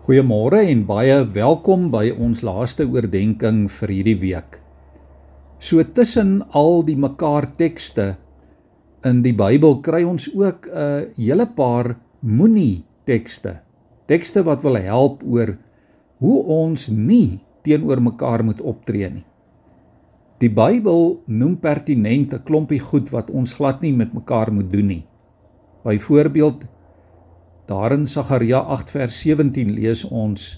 Goeiemôre en baie welkom by ons laaste oordeenking vir hierdie week. So tussen al die mekaar tekste in die Bybel kry ons ook 'n hele paar moenie tekste. Tekste wat wil help oor hoe ons nie teenoor mekaar moet optree nie. Die Bybel noem pertinent 'n klompie goed wat ons glad nie met mekaar moet doen nie. Byvoorbeeld Daar in Sagaria 8 vers 17 lees ons: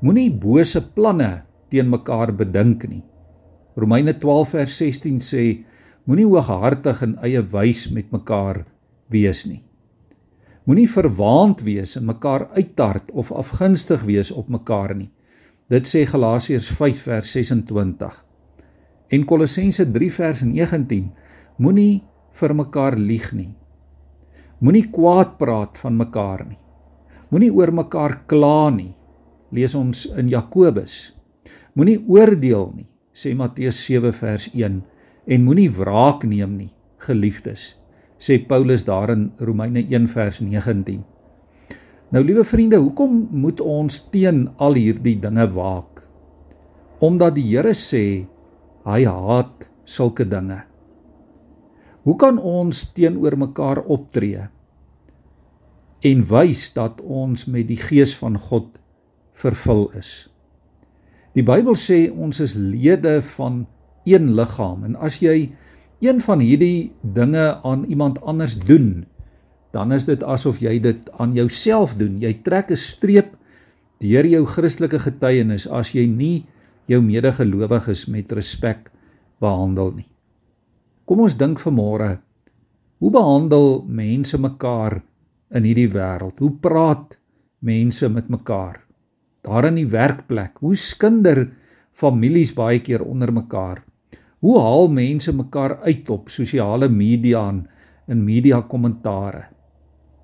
Moenie bose planne teen mekaar bedink nie. Romeine 12 vers 16 sê: Moenie hooghartig en eie wys met mekaar wees nie. Moenie verwaand wees en mekaar uittart of afgunstig wees op mekaar nie. Dit sê Galasiërs 5 vers 26. En Kolossense 3 vers 19: Moenie vir mekaar lieg nie. Moenie kwaad praat van mekaar nie. Moenie oor mekaar kla nie. Lees ons in Jakobus. Moenie oordeel nie, sê Matteus 7 vers 1 en moenie wraak neem nie, geliefdes, sê Paulus daar in Romeine 1 vers 19. Nou liewe vriende, hoekom moet ons teen al hierdie dinge waak? Omdat die Here sê hy haat sulke dinge. Hoe kan ons teenoor mekaar optree en wys dat ons met die gees van God vervul is? Die Bybel sê ons is lede van een liggaam en as jy een van hierdie dinge aan iemand anders doen, dan is dit asof jy dit aan jouself doen. Jy trek 'n streep deur jou Christelike getuienis as jy nie jou medegelowiges met respek behandel nie. Kom ons dink vanmôre. Hoe behandel mense mekaar in hierdie wêreld? Hoe praat mense met mekaar? Daar in die werkplek, hoe skinder families baie keer onder mekaar? Hoe haal mense mekaar uit op sosiale media en in media kommentare?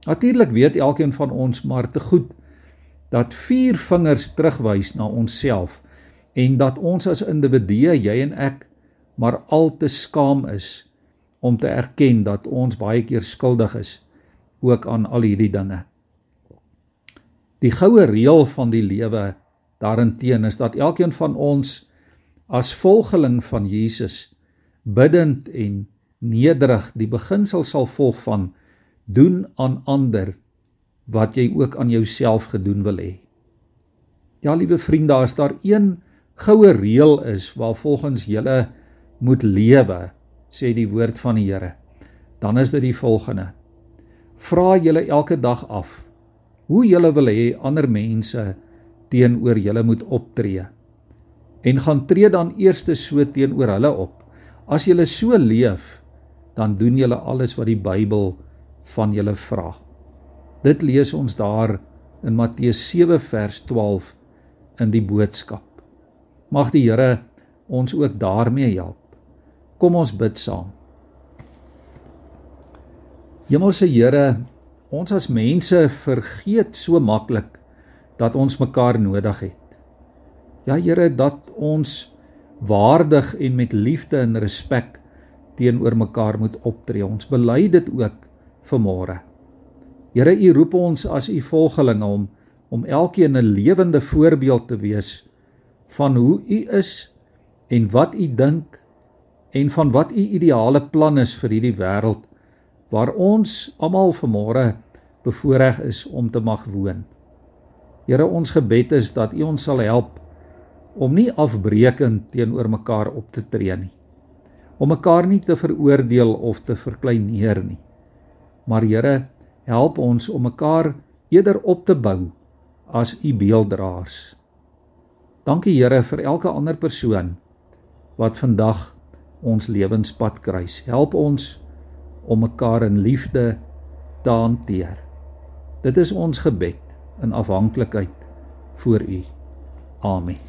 Natuurlik weet elkeen van ons maar te goed dat vier vingers terugwys na onsself en dat ons as individue, jy en ek, maar al te skaam is om te erken dat ons baie keer skuldig is ook aan al hierdie dinge. Die goue reël van die lewe daarenteen is dat elkeen van ons as volgeling van Jesus bidend en nederig die beginsel sal volg van doen aan ander wat jy ook aan jouself gedoen wil hê. Ja, liewe vriende, as daar een goue reël is waar volgens julle moet lewe, sê die woord van die Here. Dan is dit die volgende: Vra julle elke dag af hoe julle wil hê ander mense teenoor julle moet optree. En gaan tree dan eers so teenoor hulle op. As julle so leef, dan doen julle alles wat die Bybel van julle vra. Dit lees ons daar in Matteus 7 vers 12 in die boodskap. Mag die Here ons ook daarmee help. Kom ons bid saam. Hemelse Here, ons as mense vergeet so maklik dat ons mekaar nodig het. Ja Here, dat ons waardig en met liefde en respek teenoor mekaar moet optree. Ons bely dit ook vanmôre. Here, U roep ons as U volgelinge om om elkeen 'n lewende voorbeeld te wees van hoe U is en wat U dink en van wat u ideale plan is vir hierdie wêreld waar ons almal vanmôre bevoorreg is om te mag woon. Here, ons gebed is dat u ons sal help om nie afbreekend teenoor mekaar op te tree nie. Om mekaar nie te veroordeel of te verkleineer nie. Maar Here, help ons om mekaar eerder op te bou as u beelddraers. Dankie Here vir elke ander persoon wat vandag ons lewenspad kruis. Help ons om mekaar in liefde te hanteer. Dit is ons gebed in afhanklikheid voor U. Amen.